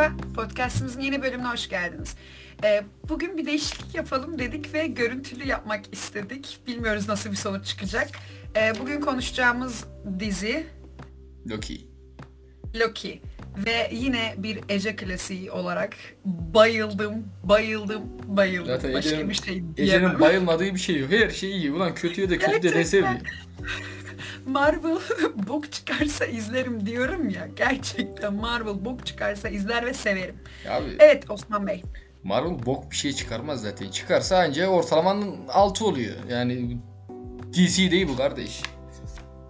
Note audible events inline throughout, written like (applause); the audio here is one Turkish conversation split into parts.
Merhaba, podcastimizin yeni bölümüne hoş geldiniz. Ee, bugün bir değişiklik yapalım dedik ve görüntülü yapmak istedik. Bilmiyoruz nasıl bir sonuç çıkacak. Ee, bugün konuşacağımız dizi Loki. Loki. Ve yine bir Ece klasiği olarak bayıldım, bayıldım, bayıldım. Zaten Başka Ece'nin, bir şey diyemem. Ece'nin bayılmadığı bir şey yok. Her şey iyi. Ulan kötüye de kötü de Gerçekten. (laughs) Marvel (laughs) bok çıkarsa izlerim diyorum ya. Gerçekten Marvel bok çıkarsa izler ve severim. Abi Evet Osman Bey. Marvel bok bir şey çıkarmaz zaten. Çıkarsa anca ortalamanın altı oluyor. Yani DC değil bu kardeş.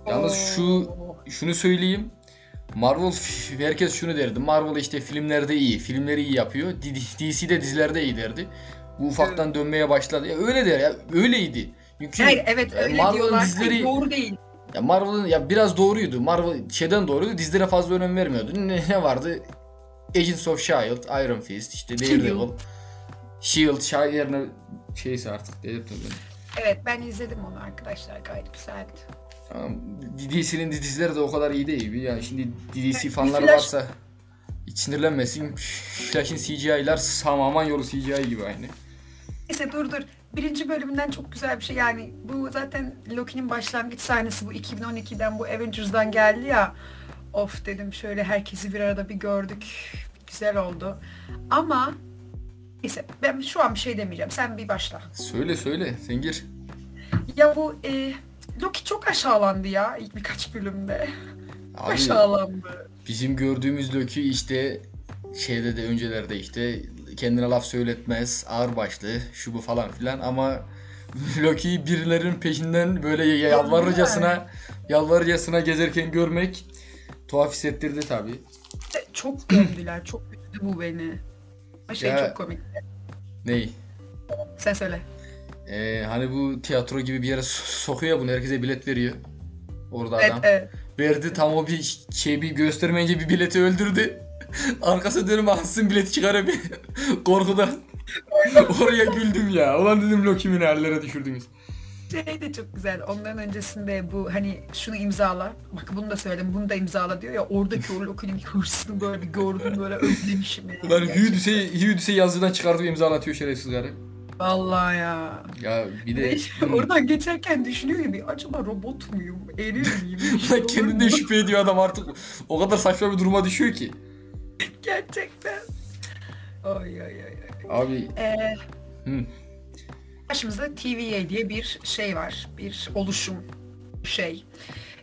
Yalnız şu şunu söyleyeyim. Marvel herkes şunu derdi. Marvel işte filmlerde iyi, filmleri iyi yapıyor. DC'de dizilerde iyi derdi. Bu ufaktan dönmeye başladı. Ya öyle der ya. Öyleydi. Çünkü Hayır evet öyle Marvel'ın diyorlar. dizileri- Doğru değil. Ya Marvel'ın ya biraz doğruydu. Marvel şeyden doğruydu. Dizilere fazla önem vermiyordu. Ne, ne vardı? Agents of S.H.I.E.L.D., Iron Fist, işte Daredevil, S.H.I.E.L.D. Shield yerine şeyse artık delirtme beni. Evet ben izledim onu arkadaşlar gayet güzeldi. Tamam. DC'nin dizileri de o kadar iyi değil. Yani şimdi DC fanları Flash- varsa hiç sinirlenmesin. Flash'in CGI'lar tamamen yolu CGI gibi aynı. Neyse dur dur. Birinci bölümünden çok güzel bir şey yani bu zaten Loki'nin başlangıç sahnesi bu 2012'den bu Avengers'dan geldi ya. Of dedim şöyle herkesi bir arada bir gördük. Güzel oldu. Ama neyse ben şu an bir şey demeyeceğim. Sen bir başla. Söyle söyle sen gir. Ya bu e, Loki çok aşağılandı ya ilk birkaç bölümde. Abi aşağılandı. bizim gördüğümüz Loki işte şeyde de öncelerde işte kendine laf söyletmez, ağır başlı, şu bu falan filan ama Loki'yi birilerinin peşinden böyle yalvarırcasına yalvarırcasına gezerken görmek tuhaf hissettirdi tabi. Çok gömdüler. Çok üzdü bu beni. Ama şey Ya- çok komik. Ney? Sen söyle. Ee, hani bu tiyatro gibi bir yere so- sokuyor bunu herkese bilet veriyor. Orada Evet adam. evet. Verdi tam o bir şey bir göstermeyince bir bileti öldürdü. Arkası dönüp alsın bileti çıkarıp (laughs) korkudan. Oraya güldüm ya. Ulan dedim Loki'mi ne hallere düşürdünüz. Şey de çok güzel. Ondan öncesinde bu hani şunu imzala. Bak bunu da söyledim. Bunu da imzala diyor ya. Oradaki o Loki'nin hırsını böyle bir gördüm böyle özlemişim. ya. Ulan. Hüdüs'e Hüdüs'e yazıdan çıkartıp imzalatıyor şerefsiz karı. Vallahi ya. Ya bir de işte oradan geçerken düşünüyor gibi acaba robot muyum? Erir miyim? (laughs) Bir mu? şüphe ediyor adam artık. O kadar saçma bir duruma düşüyor ki. (laughs) Gerçekten. Ay ay. ay. Abi Ee, hı, Karşımızda TVA diye bir şey var. Bir oluşum şey.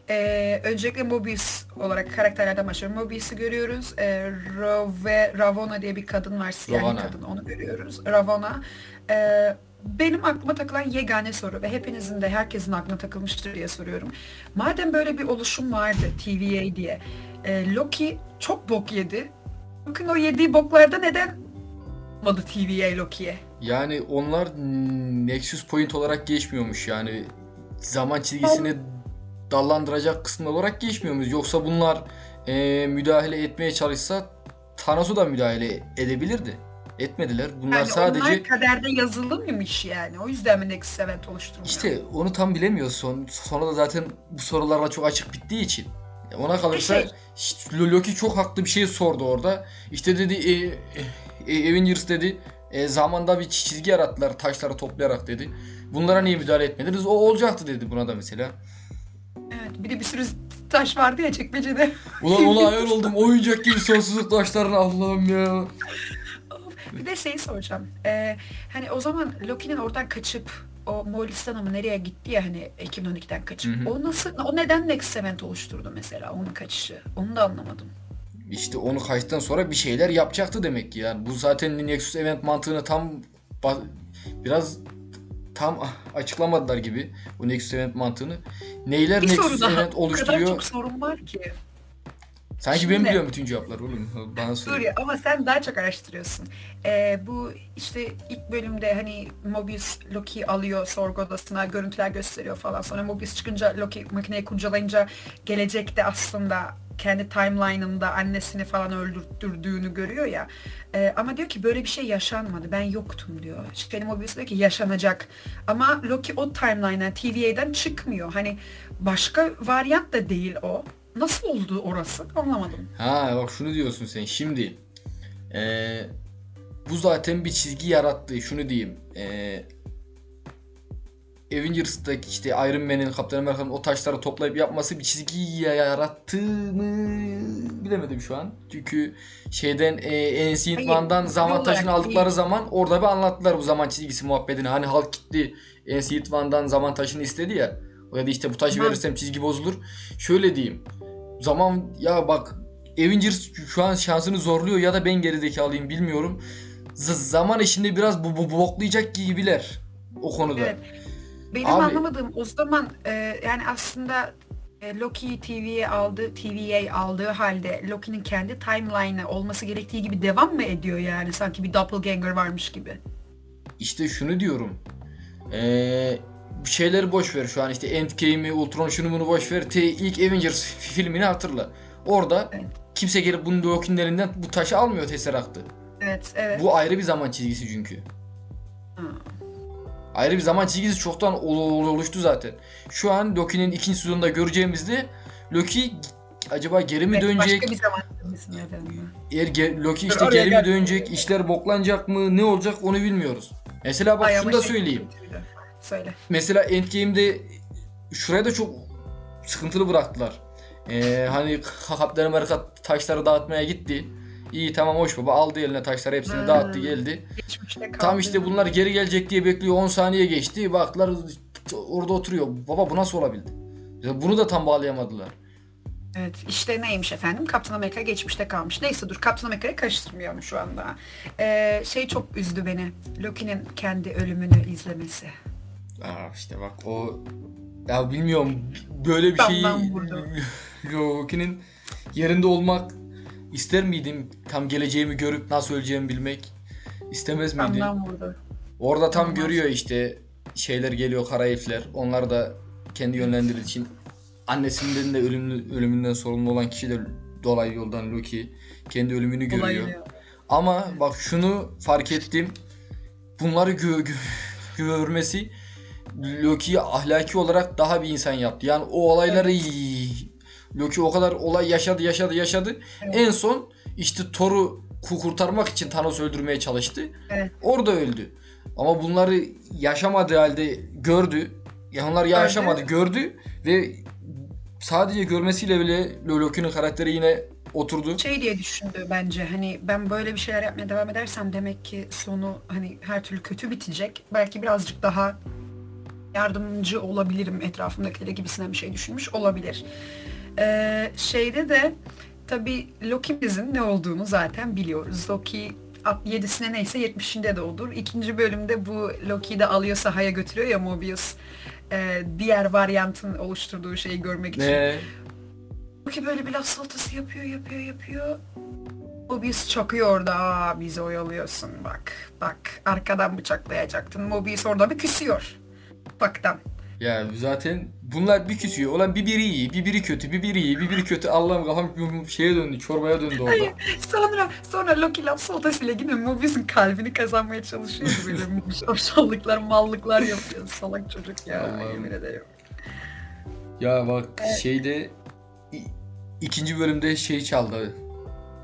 Ee, öncelikle Mobius olarak karakterlerden başlıyorum. Mobius'u görüyoruz. Ee, Rove, Ravonna diye bir kadın var. Siyahi Ravonna. kadın onu görüyoruz. Ravonna. Ee, benim aklıma takılan yegane soru ve hepinizin de herkesin aklına takılmıştır diye soruyorum. Madem böyle bir oluşum vardı TVA diye. e, Loki çok bok yedi. Bakın o yediği boklarda neden olmadı TVA Loki'ye? yani onlar Nexus Point olarak geçmiyormuş yani zaman çizgisini dallandıracak kısım olarak geçmiyormuş. Yoksa bunlar e, müdahale etmeye çalışsa Thanos'u da müdahale edebilirdi. Etmediler. Bunlar Yani sadece onlar kaderde yazılı mıymış yani? O yüzden mi Next Event oluşturmuyor? işte onu tam bilemiyoruz. Son, sonra da zaten bu sorularla çok açık bittiği için. Ona kalırsa Şey- Loki çok haklı bir şey sordu orada. İşte dedi e, e, Avengers dedi e, zamanda bir çizgi yarattılar taşları toplayarak dedi. Bunlara niye müdahale etmediniz? O olacaktı dedi buna da mesela. Evet, bir de bir sürü taş vardı ya çekmecede. Ulan (laughs) ona ayar oldum. Oyuncak gibi sonsuzluk taşlarını Allah'ım ya. bir de şeyi soracağım. Ee, hani o zaman Loki'nin oradan kaçıp o Moğolistan'a mı nereye gitti ya hani 2012'den kaçıp. Hı hı. O nasıl, o neden Next Event oluşturdu mesela onun kaçışı? Onu da anlamadım. İşte onu kaçtıktan sonra bir şeyler yapacaktı demek ki. Yani bu zaten Nexus Event mantığını tam biraz tam açıklamadılar gibi bu Nexus Event mantığını. Neyler Bir soru Nexus daha. Event O kadar oluşturuyor? çok sorun var ki. Sanki Şimdi- ben biliyorum bütün cevapları oğlum. Bana söyle. ya ama sen daha çok araştırıyorsun. Ee, bu işte ilk bölümde hani Mobius Loki'yi alıyor sorgu odasına görüntüler gösteriyor falan. Sonra Mobius çıkınca Loki makineyi kurcalayınca gelecekte aslında kendi timeline'ında annesini falan öldürdüğünü görüyor ya. Ee, ama diyor ki böyle bir şey yaşanmadı. Ben yoktum diyor. İşte Mobius diyor ki yaşanacak. Ama Loki o timeline'dan TVA'dan çıkmıyor. Hani başka varyant da değil o. Nasıl oldu orası anlamadım. Ha bak şunu diyorsun sen. Şimdi Ee, bu zaten bir çizgi yarattı. Şunu diyeyim. Ee, Avengers'taki işte Iron Man'in, Kaptan Amerika'nın o taşları toplayıp yapması bir çizgi yarattı mı bilemedim şu an. Çünkü şeyden e, Ancient One'dan zaman taşını aldıkları değil. zaman orada bir anlattılar bu zaman çizgisi muhabbetini. Hani halk gitti Ancient One'dan zaman taşını istedi ya. O dedi işte bu taşı verirsem çizgi bozulur. Şöyle diyeyim. Zaman ya bak Avengers şu an şansını zorluyor ya da ben gerizekalıyım bilmiyorum. Z- zaman işinde biraz bu, bu boklayacak gibiler o konuda. Evet. Benim Abi- anlamadığım o zaman e, yani aslında e, Loki TV'ye aldı, TVA aldığı halde Loki'nin kendi timeline'ı olması gerektiği gibi devam mı ediyor yani sanki bir doppelganger varmış gibi. İşte şunu diyorum. Ee, şeyleri boş ver şu an işte Endgame'i, Ultron şunu bunu boş ver. Te ilk Avengers filmini hatırla. Orada Evet. kimse gelip bunun Loki'nin elinden bu taşı almıyor Tesseract'ı. Evet, evet. Bu ayrı bir zaman çizgisi çünkü. Ha. Ayrı bir zaman çizgisi çoktan ol- ol- oluştu zaten. Şu an Loki'nin ikinci sezonunda göreceğimizde Loki acaba geri mi Evet, dönecek? Başka bir zaman. Eğer ge- Loki Dur, işte oraya geri mi gel. dönecek? işler boklanacak mı? Ne olacak onu bilmiyoruz. Mesela bak Ay, şunu da şey söyleyeyim. kötüydü. Söyle. Mesela Endgame'de şuraya da çok sıkıntılı bıraktılar. Ee, hani Kaptan Amerika taşları dağıtmaya gitti. İyi tamam hoş baba aldı eline taşları hepsini Hmm. dağıttı geldi. Tam işte bunlar geri gelecek diye bekliyor 10 saniye geçti. Baktılar orada oturuyor. Baba bu nasıl olabildi? Bunu da tam bağlayamadılar. Evet işte neymiş efendim Kaptan Amerika geçmişte kalmış. Neyse dur Kaptan Amerika'yı karıştırmıyorum şu anda. Ee, şey çok üzdü beni. Loki'nin kendi ölümünü izlemesi. Aa işte bak o ya bilmiyorum böyle bir Damdan vurdu. Loki'nin yerinde olmak ister miydim? Tam geleceğimi görüp nasıl öleceğimi bilmek istemez miydim? Damdan vurdu. Orada tam Olmaz. görüyor işte şeyler geliyor kara. Onlar da kendi yönlendirir için annesinden de ölümlü, ölümünden sorumlu olan kişi de dolayı yoldan Loki kendi ölümünü görüyor. Ama bak şunu fark ettim. Bunları gö- gö- (laughs) görmesi Loki'yi ahlaki olarak daha bir insan yaptı. Yani o olayları Loki o kadar olay yaşadı yaşadı yaşadı. Evet. En son işte Thor'u ku- kurtarmak için Thanos öldürmeye çalıştı. Evet. Orada öldü. Ama bunları yaşamadığı halde gördü. Ya onlar yaşamadı gördü ve sadece görmesiyle bile Loki'nin karakteri yine oturdu. Şey diye düşündü bence hani ben böyle bir şeyler yapmaya devam edersem demek ki sonu hani her türlü kötü bitecek. Belki birazcık daha yardımcı olabilirim etrafımdakilere gibisinden bir şey düşünmüş olabilir. Ee, şeyde de tabii Loki'mizin ne olduğunu zaten biliyoruz. Loki 7'sine neyse 70'inde de olur. İkinci bölümde bu Loki'yi de alıyor sahaya götürüyor ya Mobius. Ee, diğer varyantın oluşturduğu şeyi görmek için. Ne? Loki böyle bir laf salatası yapıyor, yapıyor, yapıyor. Mobius çakıyor orada. Aa bizi oyalıyorsun bak. Bak arkadan bıçaklayacaktın. Mobius orada bir küsüyor. Baktan. Ya zaten bunlar bir küsüyor. Olan bir biri iyi, bir biri kötü, bir biri iyi, bir biri kötü. Allah'ım kafam şeye döndü, çorbaya döndü orada. Hayır. Sonra sonra Loki laf salatasıyla yine Mobius'un kalbini kazanmaya çalışıyor. Böyle (laughs) aşağılıklar, mallıklar yapıyor. Salak çocuk ya. Allah'ım. Yemin ederim. Ya bak Evet. şeyde ikinci bölümde şey çaldı.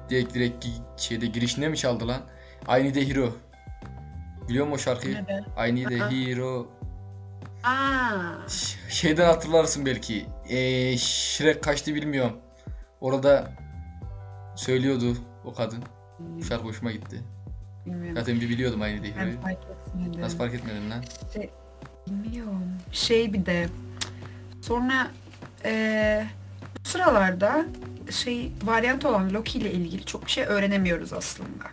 Direkt direkt şeyde girişinde mi çaldı lan? I Need a Hero. Biliyor musun o şarkıyı? Neden? I Need a Aa. Hero. Aa. Şeyden hatırlarsın belki. Ee, Shrek kaçtı bilmiyorum. Orada söylüyordu o kadın. Bu şarkı hoşuma gitti. Bilmiyorum. Zaten bir biliyordum I Need a Ben fark etmedim. Nasıl fark etmedin lan? Bilmiyorum. Şey bir de sonra eee, bu sıralarda şey varyant olan Loki ile ilgili çok bir şey öğrenemiyoruz aslında.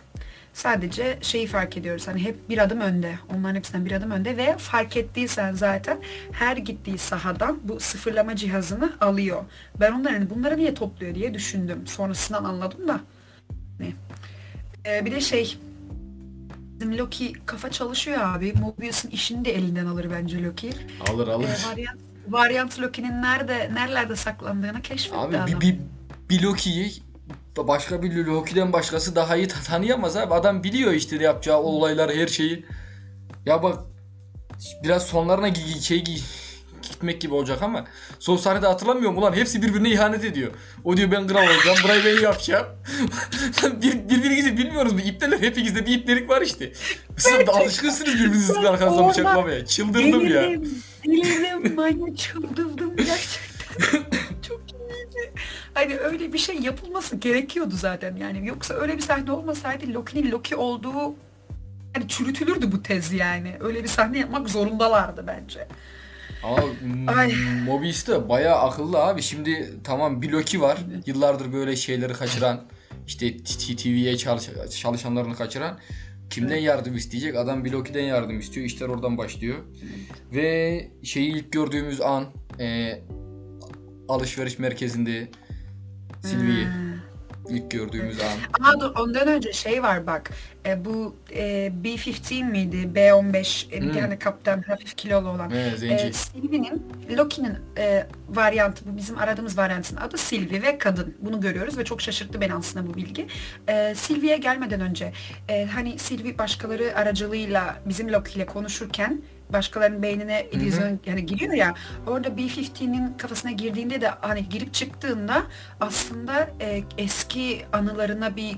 Sadece şeyi fark ediyoruz hani hep bir adım önde. Onların hepsinden bir adım önde ve fark ettiysen zaten her gittiği sahadan bu sıfırlama cihazını alıyor. Ben onları hani bunları niye topluyor diye düşündüm. Sonrasından anladım da. Ne? Eee, bir de şey Bizim Loki kafa çalışıyor abi. Mobius'un işini de elinden alır bence Loki. Alır alır. Ee, varyant, varyant Loki'nin nerede nerelerde saklandığını keşfetti Abi adam. bir, bir, bir Loki'yi başka bir Loki'den başkası daha iyi ta- tanıyamaz abi. Adam biliyor işte ne yapacağı o olayları her şeyi. Ya bak biraz sonlarına şey gi- gitmek gibi olacak ama son sahnede hatırlamıyorum ulan hepsi birbirine ihanet ediyor. O diyor ben kral olacağım burayı ben yapacağım. (laughs) bir, birbirinizi bilmiyoruz mu? İpteler hepinizde bir iplerik var işte. Siz de alışkınsınız birbirinizin arkasından Orada bıçaklamaya. Çıldırdım ya. Delirdim, delirdim, manyak çıldırdım gerçekten. (laughs) Hani öyle bir şey yapılması gerekiyordu zaten yani. Yoksa öyle bir sahne olmasaydı Loki'nin Loki olduğu yani çürütülürdü bu tez yani. Öyle bir sahne yapmak zorundalardı bence. Ama Ay. Mobius da bayağı akıllı abi. Şimdi tamam bir Loki var. Yıllardır böyle şeyleri kaçıran, işte TV'ye çalış çalışanlarını kaçıran. Kimden yardım isteyecek? Adam bir Loki'den yardım istiyor. İşler oradan başlıyor. Ve şeyi ilk gördüğümüz an e, alışveriş merkezinde Sylvie'yi Hmm. ilk gördüğümüz an. Ama dur, ondan önce şey var bak. E, bu e, B-15 miydi? B-15 e, bir Hmm. tane kaptan hafif kilolu olan. Zenci. E, Sylvie'nin, Loki'nin e, varyantı, bu bizim aradığımız varyantın adı Sylvie ve kadın. Bunu görüyoruz ve çok şaşırttı beni aslında bu bilgi. E, Sylvie'ye gelmeden önce e, hani Sylvie başkaları aracılığıyla bizim Loki ile konuşurken başkalarının beynine illüzyon yani giriyor ya orada B-15'nin kafasına girdiğinde de hani girip çıktığında aslında e, eski anılarına bir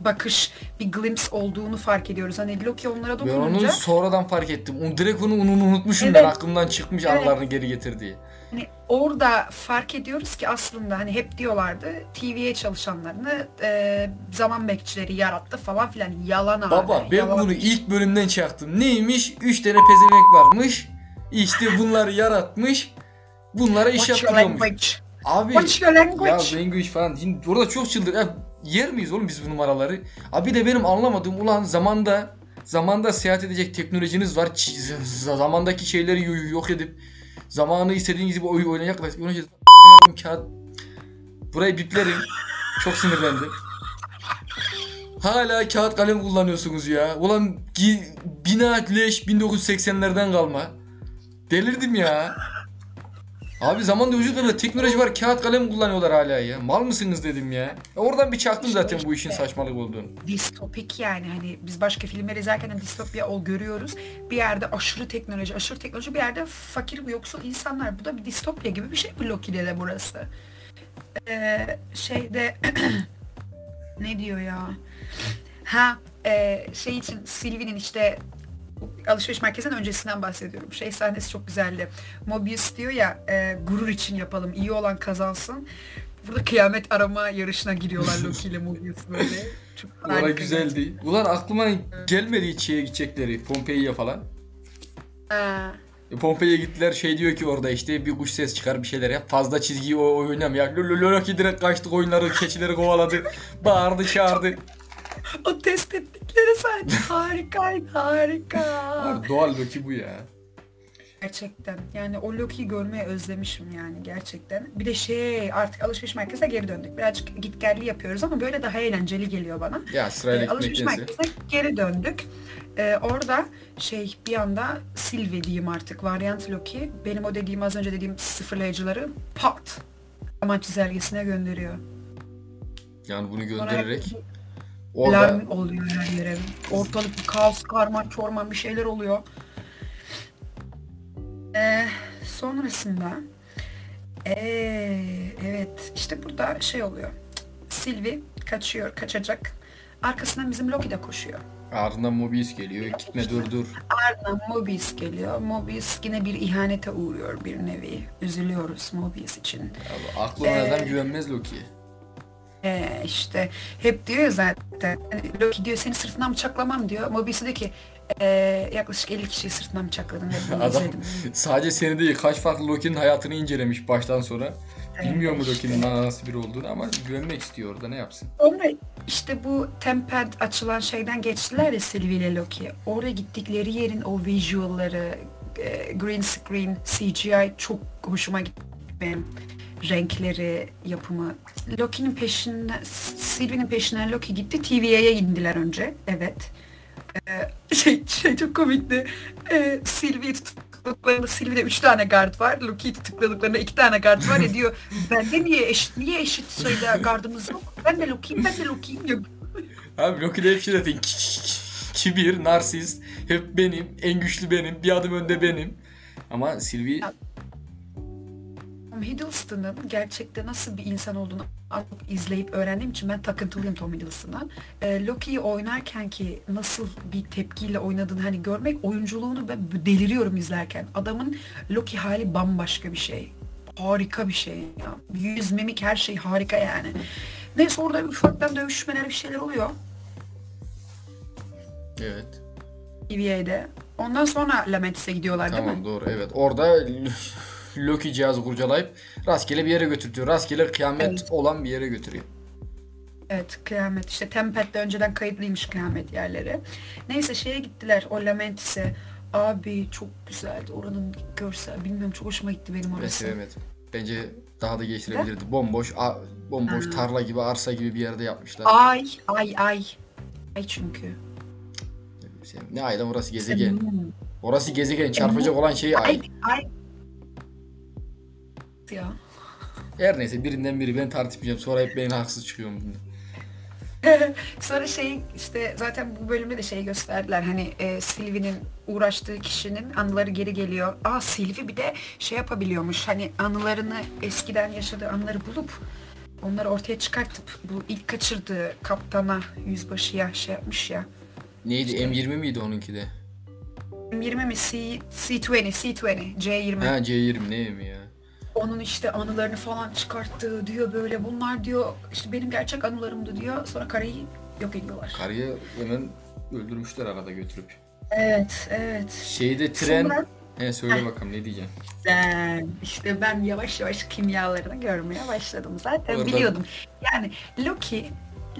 bakış, bir glimpse olduğunu fark ediyoruz. Hani Loki onlara Ben onu dokununca sonradan fark ettim. Direkt onu, onu unutmuşum ben Evet. aklımdan çıkmış Evet. anılarını geri getirdiği. Hani orada fark ediyoruz ki aslında hani hep diyorlardı TV'ye çalışanlarını e, zaman bekçileri yarattı falan filan yalan abi. Baba ben yalan. bunu ilk bölümden çaktım. Neymiş? 3 tane pezevenk varmış. İşte bunları yaratmış. Bunlara iş language? Abi What's your ya language? falan. Şimdi orada çok çıldır. Ya, yer miyiz oğlum biz bu numaraları? Abi de benim anlamadığım ulan zamanda zamanda seyahat edecek teknolojiniz var. Ç- zamandaki şeyleri yo- yok edip zamanı istediğiniz gibi oy oynayacak. (laughs) oynayacak. Kağıt. Burayı biplerim. Çok sinirlendim. Hala kağıt kalem kullanıyorsunuz ya. Ulan gi- bina leş 1980'lerden kalma. Delirdim ya. Abi zaman yolcu kadar teknoloji var kağıt kalem kullanıyorlar hala ya. Mal mısınız dedim ya. Ya Oradan bir çaktım zaten bu işin saçmalık olduğunu. distopik yani hani biz başka filmler izlerken de distopya ol görüyoruz. Bir yerde aşırı teknoloji, aşırı teknoloji bir yerde fakir yoksul insanlar. Bu da bir distopya gibi bir şey bu Loki'de de burası. Ee, şeyde (clears throat) ne diyor ya? Ha e, şey için Sylvie'nin işte alışveriş merkezinin öncesinden bahsediyorum. Şey sahnesi çok güzeldi. Mobius diyor ya e, gurur için yapalım, iyi olan kazansın. Burada kıyamet arama yarışına giriyorlar Loki ile Mobius böyle. Çok harika güzeldi. Ulan aklıma gelmedi hiç şeye gidecekleri. Pompei'ye falan. Ha, E, Pompei'ye gittiler şey diyor ki orada işte bir kuş ses çıkar bir şeyler yap. Fazla çizgiyi o oynam ya. Loki direkt kaçtı oyunları keçileri kovaladı. Bağırdı çağırdı. O test ettikleri sahne harikaydı harika. Abi doğal Loki bu ya. Gerçekten yani o Loki'yi görmeye özlemişim yani gerçekten. Bir de şey artık alışveriş merkezine geri döndük. Birazcık gitgelli yapıyoruz ama böyle daha eğlenceli geliyor bana. Ya sırayla Ee, alışveriş merkezine geri döndük. Ee, orada şey bir anda Sylvie diyeyim artık varyant Loki. Benim o dediğim az önce dediğim sıfırlayıcıları pat zaman çizelgesine gönderiyor. Yani bunu Sonra göndererek orada oluyor her yere. Ortalık bir kaos, karman, çorman bir şeyler oluyor. Ee, sonrasında ee, evet işte burada şey oluyor. Sylvie kaçıyor, kaçacak. Arkasından bizim Loki de koşuyor. ardından Mobius geliyor. Gitme dur dur. Ardından Mobius geliyor. Mobius yine bir ihanete uğruyor bir nevi. Üzülüyoruz Mobius için. Abi, aklı Ee, adam güvenmez Loki'ye. Ee, işte hep diyor ya zaten Loki diyor seni sırtından bıçaklamam diyor. Mobius diyor ki "Ee, yaklaşık 50 kişiyi sırtından bıçakladım (laughs) Adam izledim. sadece seni değil kaç farklı Loki'nin hayatını incelemiş baştan sonra. Bilmiyor mu işte. Loki'nin nasıl biri olduğunu ama güvenmek istiyor orada ne yapsın. Sonra işte bu Tempad açılan şeyden geçtiler ya Sylvie ile Loki. Oraya gittikleri yerin o visualları, e, green screen, CGI çok hoşuma gitti benim. Renkleri, yapımı. Loki'nin peşinden, Sylvie'nin peşinden Loki gitti. TVA'ya indiler önce. Evet. Ee, şey, şey çok komikti. Ee, Sylvie'yi tutukladıklarında Sylvie'de 3 tane guard var. Loki'yi tutukladıklarında 2 tane guard var ya diyor. Bende niye eşit, niye eşit sayıda gardımız yok? Ben de Loki'yim, ben de Loki'yim diyor. Abi Loki'de hep şey zaten ki- ki- kibir, narsist, hep benim, en güçlü benim, bir adım önde benim. Ama Sylvie Tom Hiddleston'ın gerçekte nasıl bir insan olduğunu izleyip öğrendiğim için ben takıntılıyım Tom Hiddleston'a. Ee, Loki'yi oynarken ki nasıl bir tepkiyle oynadığını hani görmek oyunculuğunu ben deliriyorum izlerken. Adamın Loki hali bambaşka bir şey. Harika bir şey ya. Yüz, mimik her şey harika yani. Neyse orada ufaktan dövüşmeler bir şeyler oluyor. Evet. TVA'de. Ondan sonra Lamentis'e gidiyorlar değil Tamam mi? doğru evet. Orada Loki cihazı kurcalayıp rastgele bir yere götürtüyor. Rastgele kıyamet Evet. olan bir yere götürüyor. Evet kıyamet işte Tempet'te önceden kayıtlıymış kıyamet yerleri. Neyse şeye gittiler o Lamentis'e. Abi çok güzeldi oranın görsel bilmiyorum çok hoşuma gitti benim orası. sevemedim. Bence daha da geçirebilirdi. Bomboş, a- bomboş Ha. tarla gibi, arsa gibi bir yerde yapmışlar. Ay ay ay. Ay çünkü. Ne aydan orası gezegen. Orası gezegen çarpacak olan şey ay. Ay ay. Ya. Her neyse birinden biri ben tartışmayacağım. Sonra hep ben haksız çıkıyorum. bunda. (laughs) Sonra şey işte zaten bu bölümde de şey gösterdiler hani e, Sylvie'nin uğraştığı kişinin anıları geri geliyor. Aa Sylvie bir de şey yapabiliyormuş hani anılarını eskiden yaşadığı anıları bulup onları ortaya çıkartıp bu ilk kaçırdığı kaptana yüzbaşıya şey yapmış ya. Neydi? İşte- M20 miydi onunki de? 20 mi C, C20 C20 C20 Ha C20 ne mi ya? Onun işte anılarını falan çıkarttığı diyor böyle bunlar diyor işte benim gerçek anılarımdı diyor sonra karayı yok ediyorlar. Karıyı hemen öldürmüşler arada götürüp. Evet evet. Şeyde tren... Sonra- He söyle bakalım ne diyeceğim. Ben işte ben yavaş yavaş kimyalarını görmeye başladım zaten Oradan- biliyordum. Yani Loki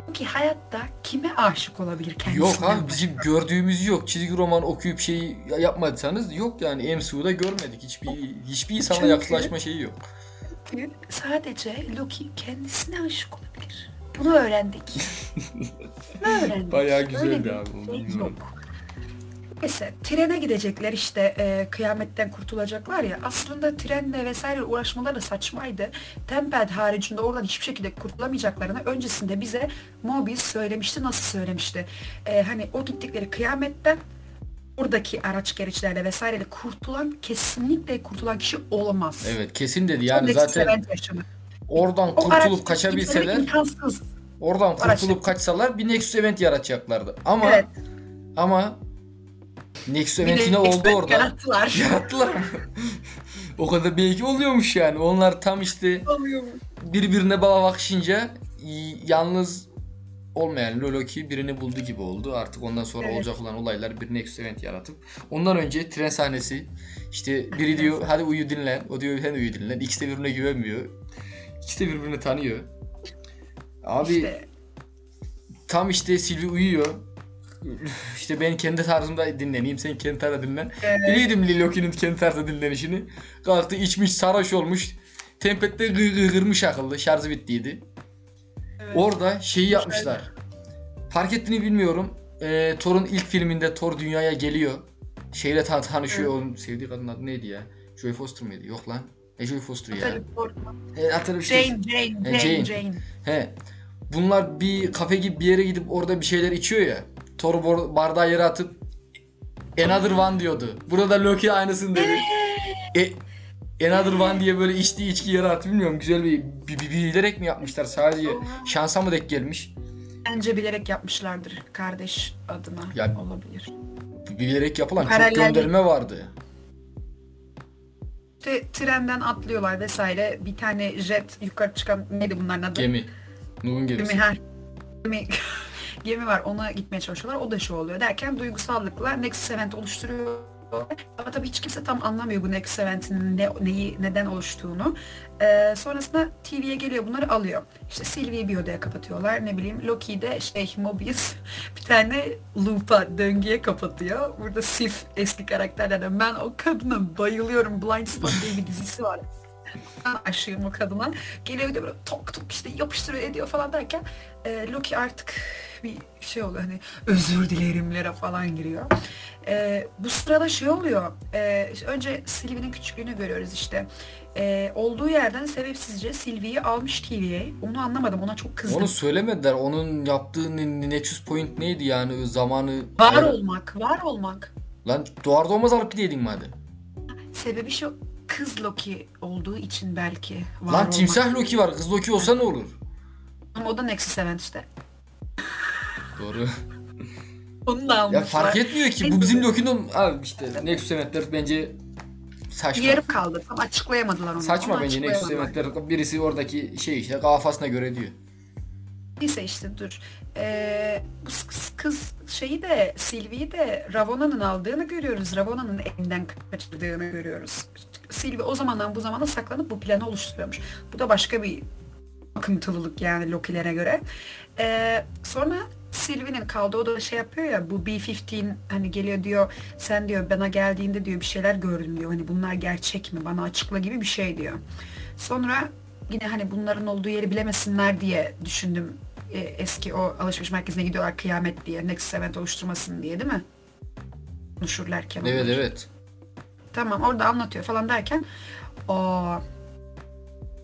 Loki hayatta kime aşık olabilir kendisinden? Yok abi bizim gördüğümüz yok. Çizgi roman okuyup şey yapmadıysanız yok yani MCU'da görmedik. Hiçbir hiçbir insanla Çünkü- yaklaşma şeyi yok. Çünkü sadece Loki kendisine aşık olabilir. Bunu öğrendik. (laughs) Bunu öğrendik. Bayağı Öyle güzeldi bir abi, şey yok. Neyse trene gidecekler işte e, kıyametten kurtulacaklar ya aslında trenle vesaire uğraşmaları saçmaydı. Tempest haricinde oradan hiçbir şekilde kurtulamayacaklarını öncesinde bize Mobius söylemişti nasıl söylemişti. E, hani o gittikleri kıyametten oradaki araç gereçlerle vesaireyle kurtulan kesinlikle kurtulan kişi olamaz. Evet kesin dedi yani zaten oradan kurtulup kaçabilseler imkansız. oradan kurtulup kaçsalar bir Nexus Event yaratacaklardı. Ama Evet. ama Nexus Bir de Event yine oldu orada. Yarattılar. (laughs) Yarattılar. o kadar belki oluyormuş yani. Onlar tam işte birbirine bağ bakışınca yalnız olmayan Loloki birini buldu gibi oldu. Artık ondan sonra Evet. olacak olan olaylar bir Nexus Event yaratıp ondan önce tren sahnesi işte biri diyor hadi uyu dinlen. O diyor sen uyu dinlen. İkisi de birbirine güvenmiyor. İkisi de birbirini tanıyor. Abi İşte tam işte Sylvie uyuyor. İşte ben kendi tarzımda dinleneyim, sen kendi tarzda dinlen. Evet. Biliyordum Loki'nin kendi tarzda dinlenişini. Kalktı içmiş, sarhoş olmuş. Tempette gı gırmış akıllı, şarjı bittiydi. Evet. Orada şeyi yapmışlar. Fark ettiğini bilmiyorum. Ee, Thor'un ilk filminde Thor dünyaya geliyor. Şeyle tan tanışıyor. Onun sevdiği kadının adı neydi ya? Joy Foster mıydı? Yok lan. Ne Joy Foster ya? He, hatırlı bir şey. Jane, Jane, He, Jane, Jane. Jane. He. Bunlar bir kafe gibi bir yere gidip orada bir şeyler içiyor ya. Thor bardağı yere atıp Another One diyordu. Burada Loki aynısını dedi. E, Another One diye böyle içtiği içki yere attı bilmiyorum. Güzel bir, bir, bir bilerek mi yapmışlar sadece şansa mı denk gelmiş? Bence bilerek yapmışlardır kardeş adına Ya- olabilir. Bilerek yapılan çok Paralel- gönderme vardı. İşte trenden atlıyorlar vesaire. Bir tane jet yukarı çıkan neydi bunların adı? Gemi. Nuh'un gemisi. Gemi. Gemi, (laughs) gemi var ona gitmeye çalışıyorlar. O da şu oluyor derken duygusallıkla Nexus Event oluşturuyor. Ama tabii hiç kimse tam anlamıyor bu Nexus Event'in ne, neyi, neden oluştuğunu. Ee, sonrasında TV'ye geliyor bunları alıyor. İşte Sylvie'yi bir odaya kapatıyorlar. Ne bileyim Loki'yi de şey Mobius (laughs) bir tane loop'a döngüye kapatıyor. Burada Sif eski karakterlerden. Ben o kadına bayılıyorum. Blind Spot diye bir dizisi var. Aşığım o kadına. Geliyor de böyle tok tok işte yapıştırıyor ediyor falan derken e, Loki artık bir şey oluyor hani özür dilerimlere falan giriyor. E, bu sırada şey oluyor. E, önce Sylvie'nin küçüklüğünü görüyoruz işte. E, olduğu yerden sebepsizce Sylvie'yi almış TV'ye. Onu anlamadım. Ona çok kızdım. Onu söylemediler. Onun yaptığı ne- Nexus Point neydi yani zamanı? Var olmak, var olmak. Lan doğar doğmaz alıp gideydin madem. Sebebi şu kız Loki olduğu için belki var Lan olmak- timsah Loki var. Kız Loki olsa ne olur? Ama o da Nexus Event işte. Doğru. Onu da Ya almışlar. fark etmiyor ki. Bu bizim Loki'nin abi işte Nexus Event'ler bence saçma. Yarım kaldı. Tam açıklayamadılar onu. Saçma Onu bence Nexus açıklayamadılar. Event'ler. Birisi oradaki şey işte kafasına göre diyor. Neyse işte dur. Ee, bu kız, şeyi de Sylvie'yi de Ravona'nın aldığını görüyoruz. Ravona'nın elinden kaçırdığını görüyoruz. Sylvie o zamandan bu zamana saklanıp bu planı oluşturuyormuş. Bu da başka bir akıntılılık yani Loki'lere göre. Ee, sonra Sylvie'nin kaldığı odada şey yapıyor ya bu B-15 hani geliyor diyor sen diyor bana geldiğinde diyor bir şeyler gördüm diyor. Hani bunlar gerçek mi bana açıkla gibi bir şey diyor. Sonra yine hani bunların olduğu yeri bilemesinler diye düşündüm. E, eski o alışveriş merkezine gidiyorlar kıyamet diye. Next Event oluşturmasın diye değil mi? Konuşurlarken. Evet onlar. evet. Tamam orada anlatıyor falan derken o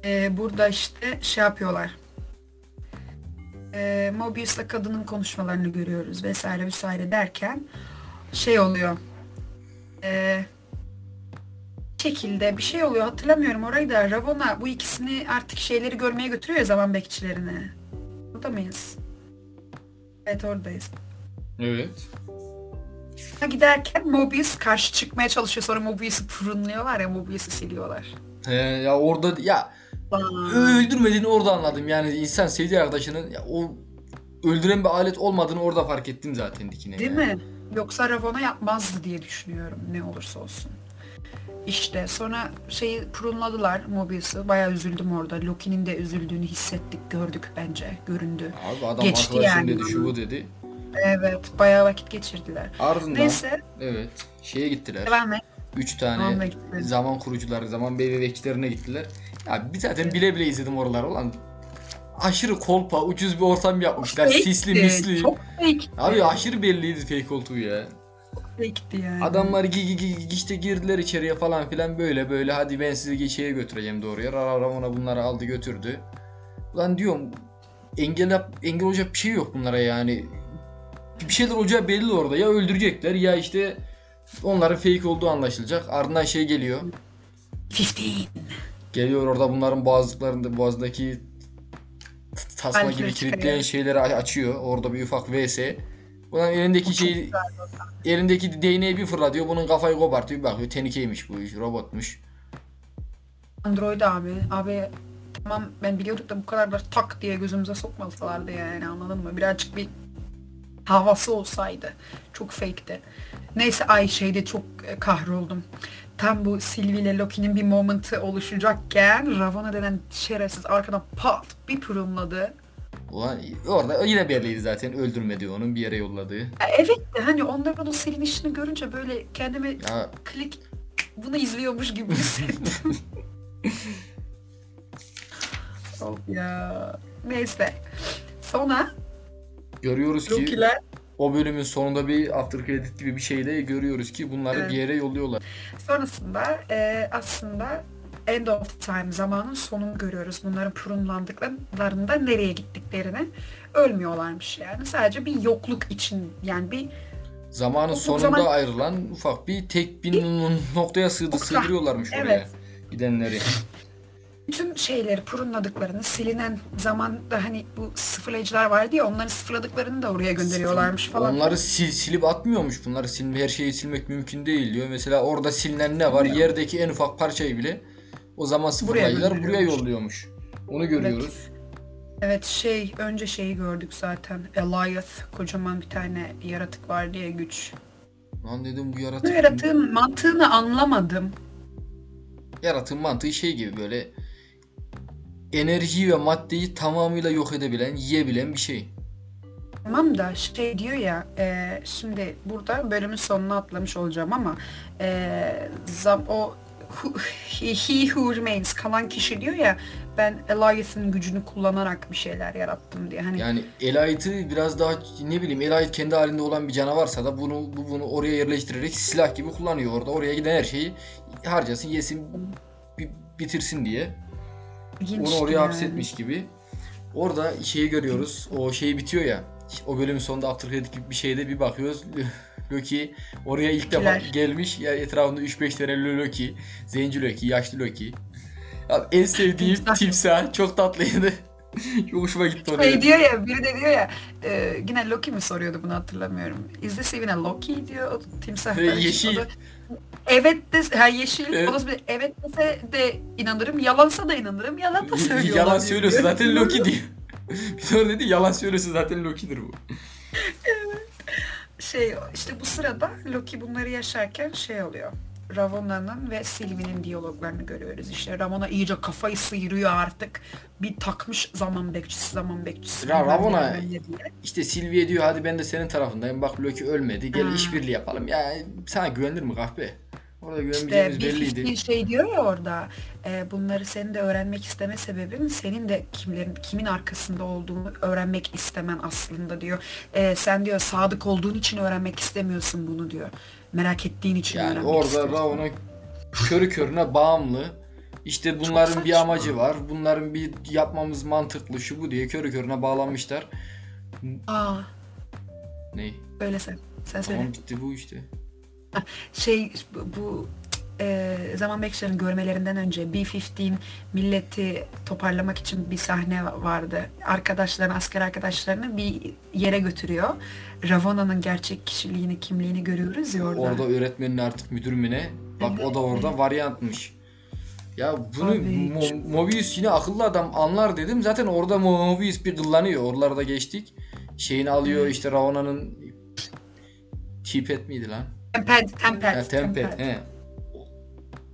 e, burada işte şey yapıyorlar. E, Mobius'la kadının konuşmalarını görüyoruz vesaire vesaire derken şey oluyor. E, şekilde bir şey oluyor hatırlamıyorum orayı da Ravonna bu ikisini artık şeyleri görmeye götürüyor ya zaman bekçilerini. Orada mıyız? Evet oradayız. Evet. Ha, Giderken Mobius karşı çıkmaya çalışıyor sonra Mobius'u fırınlıyorlar ya Mobius'u siliyorlar. He, ya orada ya öldürmediğini orada anladım. Yani insan sevdiği arkadaşının ya, o öldüren bir alet olmadığını orada fark ettim zaten dikine. Değil yani. mi? Yoksa Ravonna yapmazdı diye düşünüyorum ne olursa olsun. İşte sonra şeyi prunladılar Mobius'u. Bayağı üzüldüm orada. Loki'nin de üzüldüğünü hissettik, gördük bence. Göründü. Abi adam Geçti yani dedi şu bu dedi. Evet, bayağı vakit geçirdiler. Ardından Neyse, evet şeye gittiler. devam et. Üç tane zaman kurucuları, zaman bekçilerine gittiler. Ya bir zaten bile bile izledim oraları olan. Aşırı kolpa, ucuz bir ortam yapmışlar. Sisli Fake'ti, misli. Çok fake. Abi aşırı belliydi fake olduğu ya. Fake'ti yani. Adamlar gi gi gi işte girdiler içeriye falan filan böyle böyle hadi ben sizi geçeye götüreceğim doğruya. Rara Ramona bunları aldı götürdü. Ulan diyorum engel engel olacak bir şey yok bunlara yani. Bir şeyler olacağı belli orada. Ya öldürecekler ya işte onların fake olduğu anlaşılacak. Ardından şey geliyor. 15. Geliyor orada bunların boğazlıklarında boğazdaki tasma gibi kilitleyen şeyleri açıyor. Orada bir ufak vs. Ulan elindeki şey elindeki değneği bir fırlatıyor. Bunun kafayı kopartıyor. Bir bakıyor tenikeymiş bu iş. Robotmuş. Android abi. Abi tamam ben biliyorduk da bu kadar da tak diye gözümüze sokmasalardı yani anladın mı? Birazcık bir havası olsaydı. Çok fake'ti. Neyse ay şeyde çok e, kahroldum. Tam bu Sylvie ile Loki'nin bir moment'ı oluşacakken Ravonna denen şerefsiz arkadan pat bir pırımladı. Ulan orada yine belliydi zaten öldürmedi onun bir yere yolladığı. Ya Evet de hani onların o silinişini görünce böyle kendimi Ya klik bunu izliyormuş gibi (laughs) hissettim. of ya. Neyse. Sonra görüyoruz ki Loki'ler o bölümün sonunda bir after credit gibi bir şeyde görüyoruz ki bunları Evet. bir yere yolluyorlar. sonrasında e, aslında end of time zamanın sonunu görüyoruz. Bunların prunlandıklarında nereye gittiklerini ölmüyorlarmış yani. Sadece bir yokluk için yani bir Zamanın sonunda zaman- ayrılan ufak bir tek bir noktaya sığdı sığdırıyorlarmış oraya Evet. gidenleri. bütün şeyleri prunladıklarını silinen zamanda hani bu sıfırlayıcılar vardı ya onları sıfırladıklarını da oraya gönderiyorlarmış falan. Onları sil, silip atmıyormuş. Bunları silme, her şeyi silmek mümkün değil diyor. Mesela orada silinen ne var? Yerdeki en ufak parçayı bile o zaman sıfırlayıcılar buraya yolluyormuş. Onu görüyoruz. Evet şey önce şeyi gördük zaten. Eliath kocaman bir tane yaratık var diye güç. Lan dedim bu yaratık. Bu yaratığın mantığını anlamadım. Yaratığın mantığı şey gibi böyle enerjiyi ve maddeyi tamamıyla yok edebilen, yiyebilen bir şey. Tamam da şey diyor ya e, şimdi burada bölümün sonuna atlamış olacağım ama e, zam, o he, he who remains kalan kişi diyor ya ben Eliath'ın gücünü kullanarak bir şeyler yarattım diye. Hani Yani Elite'ı biraz daha ne bileyim Elite kendi halinde olan bir canavarsa da bunu bu bunu oraya yerleştirerek silah gibi kullanıyor orada. Oraya giden her şeyi harcasın, yesin, bi- bitirsin diye. ilginçti Onu oraya yani. hapsetmiş gibi. Orada şeyi görüyoruz. O şey bitiyor ya. O bölümün sonunda credit gibi bir şeyde bir bakıyoruz. (laughs) Loki oraya ilk defa gelmiş. Ya etrafında 3-5 tane Loki. Zenci Loki, yaşlı Loki. Ya en sevdiğim Timsah. Çok tatlıydı. (laughs) Çok hoşuma gitti oraya. Şey diyor ya, biri de diyor ya, e, yine Loki mi soruyordu bunu hatırlamıyorum. Is this even a Loki diyor o timsah. Ve yeşil. Da, Evet de, ha yeşil. Evet. O da bir- evet dese de inanırım, yalansa da inanırım, yalan da söylüyor. Yalan diyor. zaten (laughs) Loki diyor. (laughs) Bir sonra dedi yalan söylüyorsa zaten Loki'dir bu. Şey işte bu sırada Loki bunları yaşarken şey oluyor. Ravonna'nın ve Sylvie'nin diyaloglarını görüyoruz. İşte Ravonna iyice kafayı sıyırıyor artık. Bir takmış zaman bekçisi, zaman bekçisi. Ya diye. İşte Sylvie diyor hadi ben de senin tarafındayım. Bak Loki ölmedi. Gel işbirliği yapalım. Ya sana güvenilir mi kahpe? Orada İşte güvenmeyeceğimiz bir belliydi. şey diyor ya orada. e, bunları senin de öğrenmek isteme sebebin senin de kimlerin kimin arkasında olduğunu öğrenmek istemen aslında diyor. E, sen diyor sadık olduğun için öğrenmek istemiyorsun bunu diyor. Merak ettiğin için Yani öğrenmek orada istiyorsun. Ravonna körü körüne bağımlı. İşte bunların bir amacı var. Bunların bir yapmamız mantıklı şu bu diye körü körüne bağlanmışlar. Aa, Ne? öyle sen. Sen söyle. Tamam bitti bu işte. (laughs) şey bu, e, zaman bekçilerin görmelerinden önce B-15 milleti toparlamak için bir sahne vardı. Arkadaşlarını, asker arkadaşlarını bir yere götürüyor. Ravonna'nın gerçek kişiliğini, kimliğini görüyoruz ya orada. Orada öğretmenin artık müdür mü ne? Bak o da orada varyantmış. Ya bunu Abi, Mo- Mobius yine akıllı adam anlar dedim. Zaten orada Mo- Mobius bir kıllanıyor. Oralarda geçtik. Şeyini alıyor işte Ravonna'nın Tipet miydi lan? Tempest, Tempest, Ha, Tempet. He.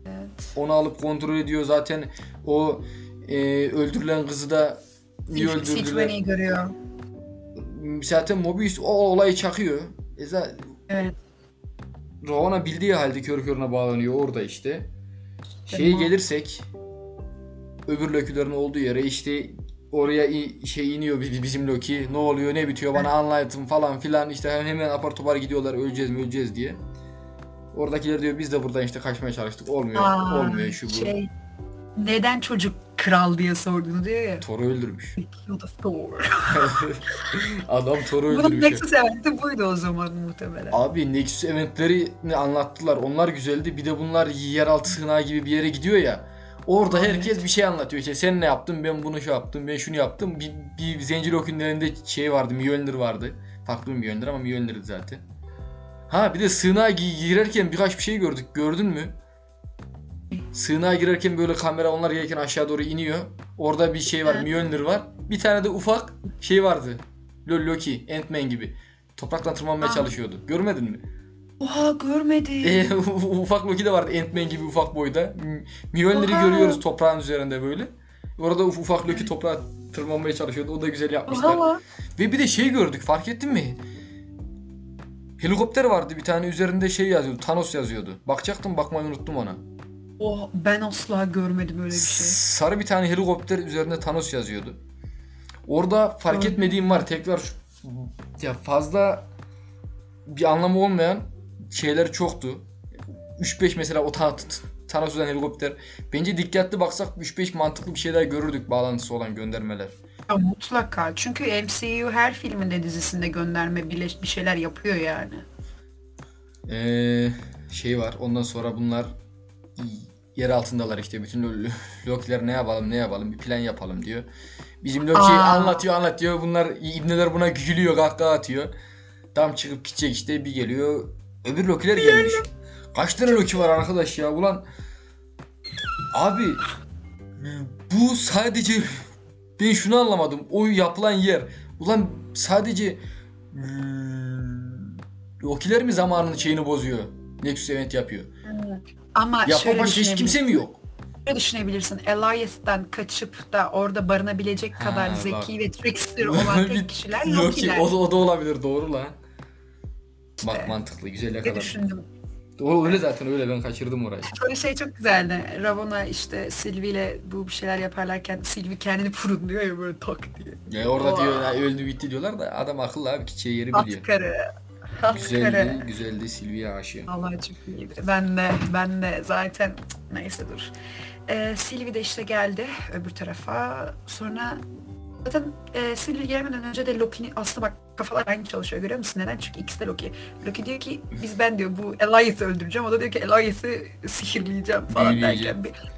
Evet. Onu alıp kontrol ediyor zaten. O e, öldürülen kızı da niye öldürdüler? Görüyor. Zaten Mobius o olayı çakıyor. E zaten Evet. Ravonna bildiği halde kör körüne bağlanıyor orada işte. Şeye gelirsek öbür Loki'lerin olduğu yere işte oraya şey iniyor bi- bizim Loki. Ne oluyor ne bitiyor bana anlatın falan filan işte hemen apar topar gidiyorlar öleceğiz mi öleceğiz diye. Oradakiler diyor biz de buradan işte kaçmaya çalıştık. Olmuyor. Aa, olmuyor şu bu. Şey, neden çocuk kral diye sorduğunu diyor ya. Thor'u öldürmüş. Thor. (laughs) Adam Thor'u Bunun öldürmüş. ya. Nexus eventi buydu o zaman muhtemelen. Abi Nexus eventlerini anlattılar. Onlar güzeldi. Bir de bunlar yeraltı sığınağı gibi bir yere gidiyor ya. Orada Evet. herkes bir şey anlatıyor. İşte sen ne yaptın? Ben bunu şu yaptım. Ben şunu yaptım. Bir, bir Zenci Loki'nin elinde şey vardı. Mjolnir vardı. Farklı bir Mjolnir ama Mjolnir'di zaten. Ha bir de sığınağa gi- girerken birkaç bir şey gördük. Gördün mü? Sığınağa girerken böyle kamera onlar gelirken aşağı doğru iniyor. Orada bir şey var. Evet. Mjolnir var. Bir tane de ufak şey vardı. Lo- Loki, Ant-Man gibi. Topraktan tırmanmaya Aa. çalışıyordu. Görmedin mi? Oha görmedim. E, (laughs) ufak Loki de vardı Ant-Man gibi ufak boyda. M- Mjolnir'i Oha. görüyoruz toprağın üzerinde böyle. Orada uf- ufak Loki toprağa tırmanmaya çalışıyordu. O da güzel yapmışlar. Oha. Ve bir de şey gördük fark ettin mi? Helikopter vardı bir tane üzerinde şey yazıyordu. Thanos yazıyordu. Bakacaktım bakmayı unuttum ona. Oh, ben asla görmedim öyle bir şey. Sarı bir tane helikopter üzerinde Thanos yazıyordu. Orada fark Gördüm. etmediğim var tekrar şu- ya fazla bir anlamı olmayan şeyler çoktu. 3-5 mesela o Thanos helikopter. Bence dikkatli baksak 3-5 mantıklı bir şeyler görürdük bağlantısı olan göndermeler. Mutlaka. Çünkü MCU her filminde dizisinde gönderme bile bir şeyler yapıyor yani. Ee, şey var ondan sonra bunlar yer altındalar işte bütün Lo- Loki'ler ne yapalım ne yapalım bir plan yapalım diyor. Bizim Loki Aa. anlatıyor anlatıyor bunlar ibneler buna gülüyor kahkaha atıyor. Tam çıkıp gidecek işte bir geliyor öbür Loki'ler gelmiş. Kaç tane Loki var arkadaş ya ulan. Abi bu sadece ben şunu anlamadım o yapılan yer ulan sadece Loki'ler mi zamanın şeyini bozuyor? Nexus event yapıyor. Ama Ya şöyle başka hiç kimse mi yok? Şöyle düşünebilirsin. Elias'tan kaçıp da orada barınabilecek Ha, kadar bak. zeki ve trickster (laughs) olan tek kişiler Loki'ler. o da, o da olabilir doğru lan. Bak İşte. mantıklı güzel yakaladım. düşündüm. Doğru öyle zaten öyle ben kaçırdım orayı. Böyle şey çok güzeldi. Ravonna işte Sylvie ile bu bir şeyler yaparlarken Sylvie kendini fırınlıyor ya böyle tak diye. Ya orada Oha. diyor ya öldü bitti diyorlar da adam akıllı abi gideceği yeri biliyor. Hat karı. Hat Güzeldi, güzeldi Silvia'ya aşığı. Allah çok iyiydi. Ben de, ben de zaten neyse dur. Ee, Sylvie de işte geldi öbür tarafa. Sonra Zaten e, Sylvie gelmeden önce de Loki'nin aslında bak kafalar aynı çalışıyor görüyor musun? Neden? Çünkü ikisi de Loki. Loki diyor ki biz ben diyor bu Elias'ı öldüreceğim. O da diyor ki Elias'ı sihirleyeceğim falan Büyüleyeceğim. derken bir...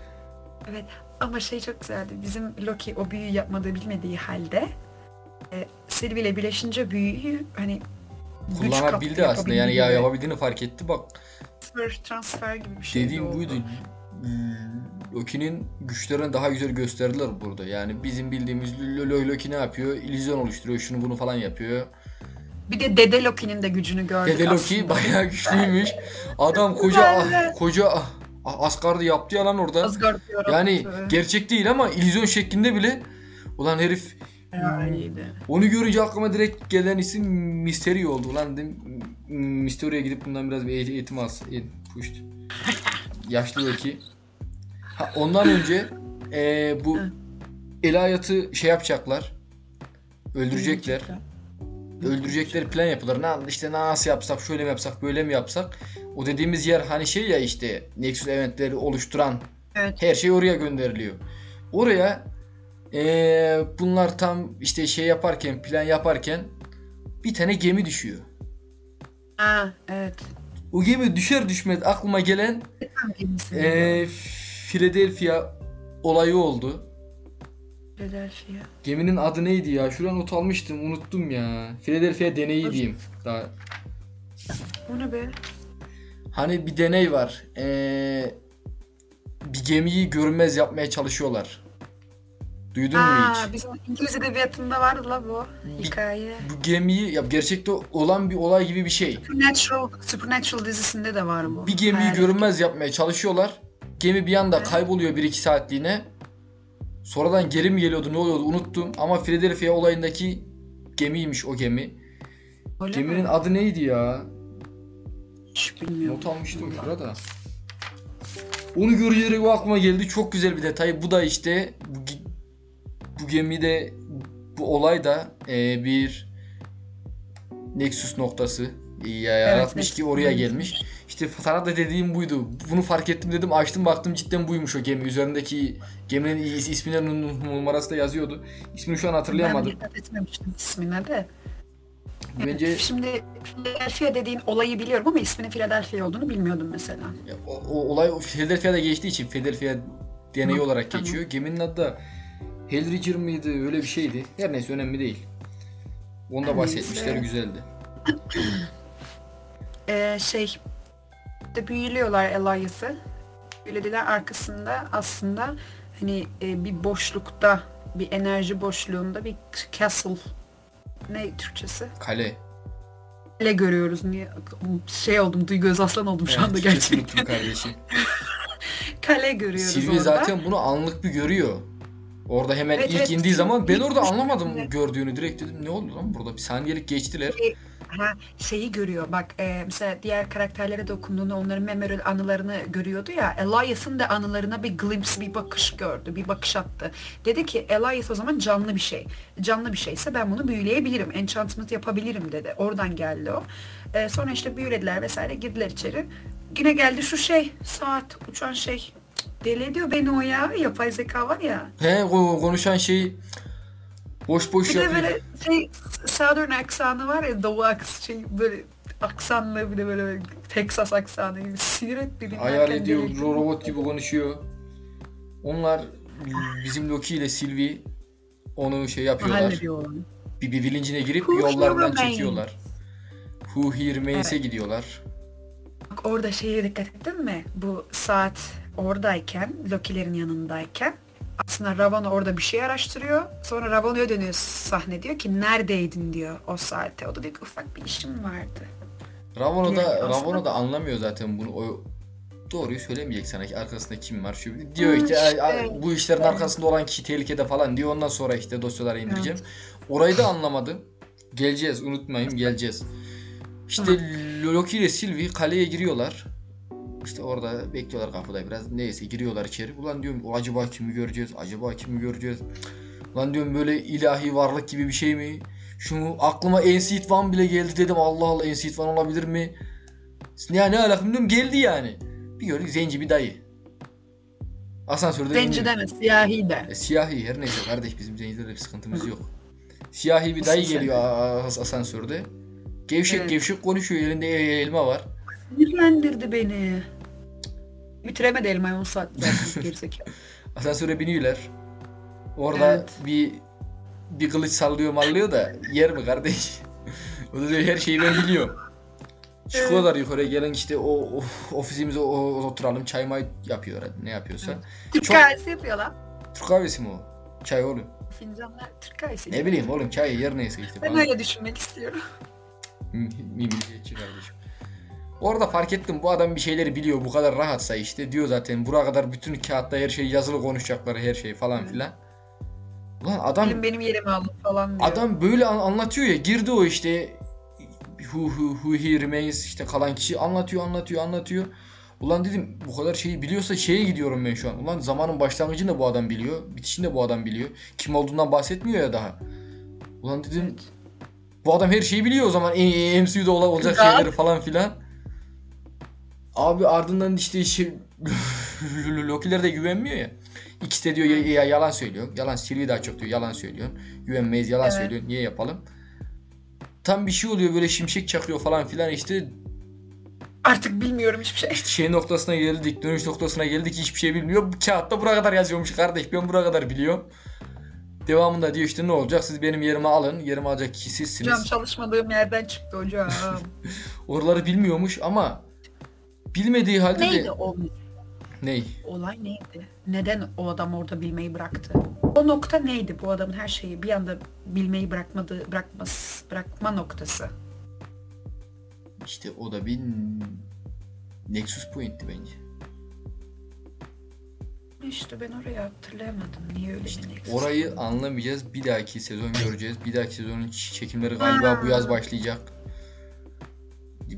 Evet ama şey çok güzeldi. Bizim Loki o büyüyü yapmadığı bilmediği halde e, Sylvie ile birleşince büyüyü hani güç Kullanabildi kaptı, aslında yani ya yapabildi. yapabildiğini fark etti bak. Transfer, transfer gibi bir şey Dediğim buydu. Loki'nin güçlerini daha güzel gösterdiler burada. Yani bizim bildiğimiz Lo- Lo- Loki ne yapıyor? İllüzyon oluşturuyor, şunu bunu falan yapıyor. Bir de Dede Loki'nin de gücünü gördük Dede Loki aslında. bayağı güçlüymüş. (laughs) Adam koca Güzeldi. koca ah, Asgard'ı yaptı ya lan orada. Asgard. Yani gerçek değil ama illüzyon şeklinde bile ulan herif Öyleydi. onu görünce aklıma direkt gelen isim Mysterio oldu. Ulan dedim "M- Mysterio'ya gidip bundan biraz bir eğit- eğitim alsın. E, puşt. (laughs) Yaşlı Loki. Ha, ondan önce e, bu. Elayat'ı şey yapacaklar. Öldürecekler. Öldürecekleri plan yapıyorlar. Ne işte nasıl yapsak, şöyle mi yapsak, böyle mi yapsak? O dediğimiz yer hani şey ya işte Nexus eventleri oluşturan Evet. her şey oraya gönderiliyor. Oraya eee, bunlar tam işte şey yaparken, plan yaparken bir tane gemi düşüyor. Ha, evet. O gemi düşer düşmez aklıma gelen Hangisi? Philadelphia olayı oldu. Philadelphia. Geminin adı neydi ya? Şuradan not almıştım, unuttum ya. Philadelphia deneyi diyeyim. Daha O ne be? Hani bir deney var. Eee, bir gemiyi görünmez yapmaya çalışıyorlar. Duydun mu Aa, hiç? bizim İngiliz edebiyatında vardı la bu hikaye. Bu gemiyi ya gerçekte olan bir olay gibi bir şey. Supernatural, Supernatural dizisinde de var bu. Bir gemiyi Hayal- görünmez yapmaya çalışıyorlar. Gemi bir anda Evet. kayboluyor 1-2 saatliğine. Sonradan geri mi geliyordu ne oluyordu unuttum. Ama Philadelphia olayındaki gemiymiş o gemi. Öyle Geminin mi? adı neydi ya? Hiç bilmiyorum. Not almıştım şurada. Onu o aklıma geldi. Çok güzel bir detay. Bu da işte bu, bu gemide bu olay da e, bir Nexus noktası yaratmış Nexus. ki oraya gelmiş. İşte sana da dediğim buydu. Bunu fark ettim dedim açtım baktım cidden buymuş o gemi. Üzerindeki geminin is- isminin numarası da yazıyordu. İsmini şu an Ben hatırlayamadım. dikkat etmemiştim ismine de. Bence Şimdi Philadelphia dediğin olayı biliyorum ama isminin Philadelphia olduğunu bilmiyordum mesela. O, o olay Philadelphia'da geçtiği için Philadelphia deneyi Hı, olarak tamam. geçiyor. Geminin adı da Hellraiser mıydı öyle bir şeydi. Her neyse önemli değil. Onu da bahsetmişler neyse. güzeldi. Ee, şey de büyülüyorlar Elias'ı. Büyülediler arkasında aslında hani e, bir boşlukta bir enerji boşluğunda bir castle ne Türkçesi? Kale. Kale görüyoruz. Niye şey oldum, Duygu Özaslan oldum şu Evet, anda Türkçesini gerçekten. kardeşim. (laughs) Kale görüyoruz Sylvie orada. zaten bunu anlık bir görüyor. Orada hemen Evet, ilk evet. indiği zaman ben orada anlamadım gördüğünü. Direkt dedim ne oldu lan burada? Bir saniyelik geçtiler. Ha, şeyi görüyor. Bak e, mesela diğer karakterlere dokunduğunda onların memorial anılarını görüyordu ya. Elias'ın da anılarına bir glimpse bir bakış gördü bir bakış attı. Dedi ki Elias o zaman canlı bir şey. Canlı bir şeyse ben bunu büyüleyebilirim. Enchantment yapabilirim dedi. Oradan geldi o. E, sonra işte büyülediler vesaire girdiler içeri. Yine geldi şu şey saat uçan şey deli ediyor beni o ya yapay zeka var ya He o konuşan şey boş boş Bir de yapıyor. böyle şey Southern aksanı var ya Doğu aks şey böyle aksanlı bir de böyle Texas aksanı gibi sürekli dinlerken Hayal ediyor deli- ro- robot gibi konuşuyor. Onlar bizim Loki ile Sylvie onu şey yapıyorlar. hallediyor onu. bir, bir bilincine girip Who yollarından Here çekiyorlar. Who Here Remains'e Evet. gidiyorlar. Bak orada şeye dikkat ettin mi? Bu saat oradayken, Loki'lerin yanındayken aslında Ravonna orada bir şey araştırıyor. Sonra Ravonna'ya dönüyor sahne diyor ki neredeydin diyor o saatte. O da diyor ki ufak bir işim vardı. Ravonna da Yani Ravonna da anlamıyor zaten bunu. O doğruyu söylemeyecek sana ki arkasında kim var şu diyor işte, "Ay, işte. bu işlerin arkasında olan kişi tehlikede falan diyor. Ondan sonra işte dosyaları indireceğim. Orayı da anlamadım. Geleceğiz unutmayın geleceğiz. İşte Loki ile Sylvie kaleye giriyorlar. İşte orada bekliyorlar kapıda biraz. Neyse giriyorlar içeri. Ulan diyorum acaba kimi göreceğiz? Acaba kimi göreceğiz? Ulan diyorum böyle ilahi varlık gibi bir şey mi? Şunu aklıma Enseed One bile geldi dedim. Allah Allah Enseed One olabilir mi? Ya ne alakam diyorum geldi yani. Bir gördük zenci bir dayı. Asansörde Zenci deme siyahi de. E, siyahi her neyse kardeş bizim zencilerde bir sıkıntımız yok. Siyahi bir dayı geliyor a- a- asansörde. Gevşek Evet. gevşek konuşuyor elinde elma var. Sinirlendirdi beni. Bitiremedi elmayı 10 saat zaten (laughs) gerizekalı. Asansöre biniyorlar. Orada Evet. bir bir kılıç sallıyor mallıyor da yer mi kardeş? (laughs) o da diyor her şeyi ben biliyorum. Çıkıyorlar yukarıya gelen işte o, o ofisimize o, o- oturalım çay may yapıyor ne yapıyorsa. Türk Çok- kahvesi yapıyor lan. Türk kahvesi mi o? Çay oğlum. Fincanlar Türk kahvesi. Ne bileyim oğlum çay yer neyse işte Ben falan. öyle düşünmek istiyorum. Mi- Milliyetçi kardeşim. Orada fark ettim bu adam bir şeyleri biliyor bu kadar rahatsa işte diyor zaten buraya kadar bütün kağıtta her şey yazılı konuşacakları her şey falan filan. Ulan adam Benim, benim yerimi alın falan diyor. adam böyle an- anlatıyor ya girdi o işte who, who, who he remains işte kalan kişi anlatıyor anlatıyor anlatıyor. Ulan dedim bu kadar şeyi biliyorsa şeye gidiyorum ben şu an. Ulan zamanın başlangıcını da bu adam biliyor. Bitişini de bu adam biliyor. Kim olduğundan bahsetmiyor ya daha. Ulan dedim Evet. bu adam her şeyi biliyor o zaman e, MCU'da ola- olacak şeyleri falan filan. Abi ardından işte şey (laughs) Loki'ler de güvenmiyor ya. İkisi de diyor ya, ya- yalan söylüyor. Yalan Sylvie daha çok diyor yalan söylüyorsun. Güvenmeyiz yalan Evet. söylüyorsun. Niye yapalım? Tam bir şey oluyor böyle şimşek çakıyor falan filan işte Artık bilmiyorum hiçbir şey. işte şey noktasına geldik, dönüş noktasına geldik hiçbir şey bilmiyor. Bu kağıtta buraya kadar yazıyormuş kardeş ben buraya kadar biliyorum. Devamında diyor işte ne olacak siz benim yerime alın. Yerime alacak kişi sizsiniz. Hocam çalışmadığım yerden çıktı hocam. (laughs) Oraları bilmiyormuş ama bilmediği halde neydi de... o Ney? olay neydi? Neden o adam orada bilmeyi bıraktı? O nokta neydi bu adamın her şeyi bir anda bilmeyi bırakmadığı bırakması bırakma noktası? İşte o da bir Nexus Point'ti bence. İşte ben orayı hatırlayamadım. Niye öyle İşte bir orayı anlamayacağız. Bir dahaki sezon göreceğiz. Bir daki sezonun çekimleri galiba bu yaz başlayacak.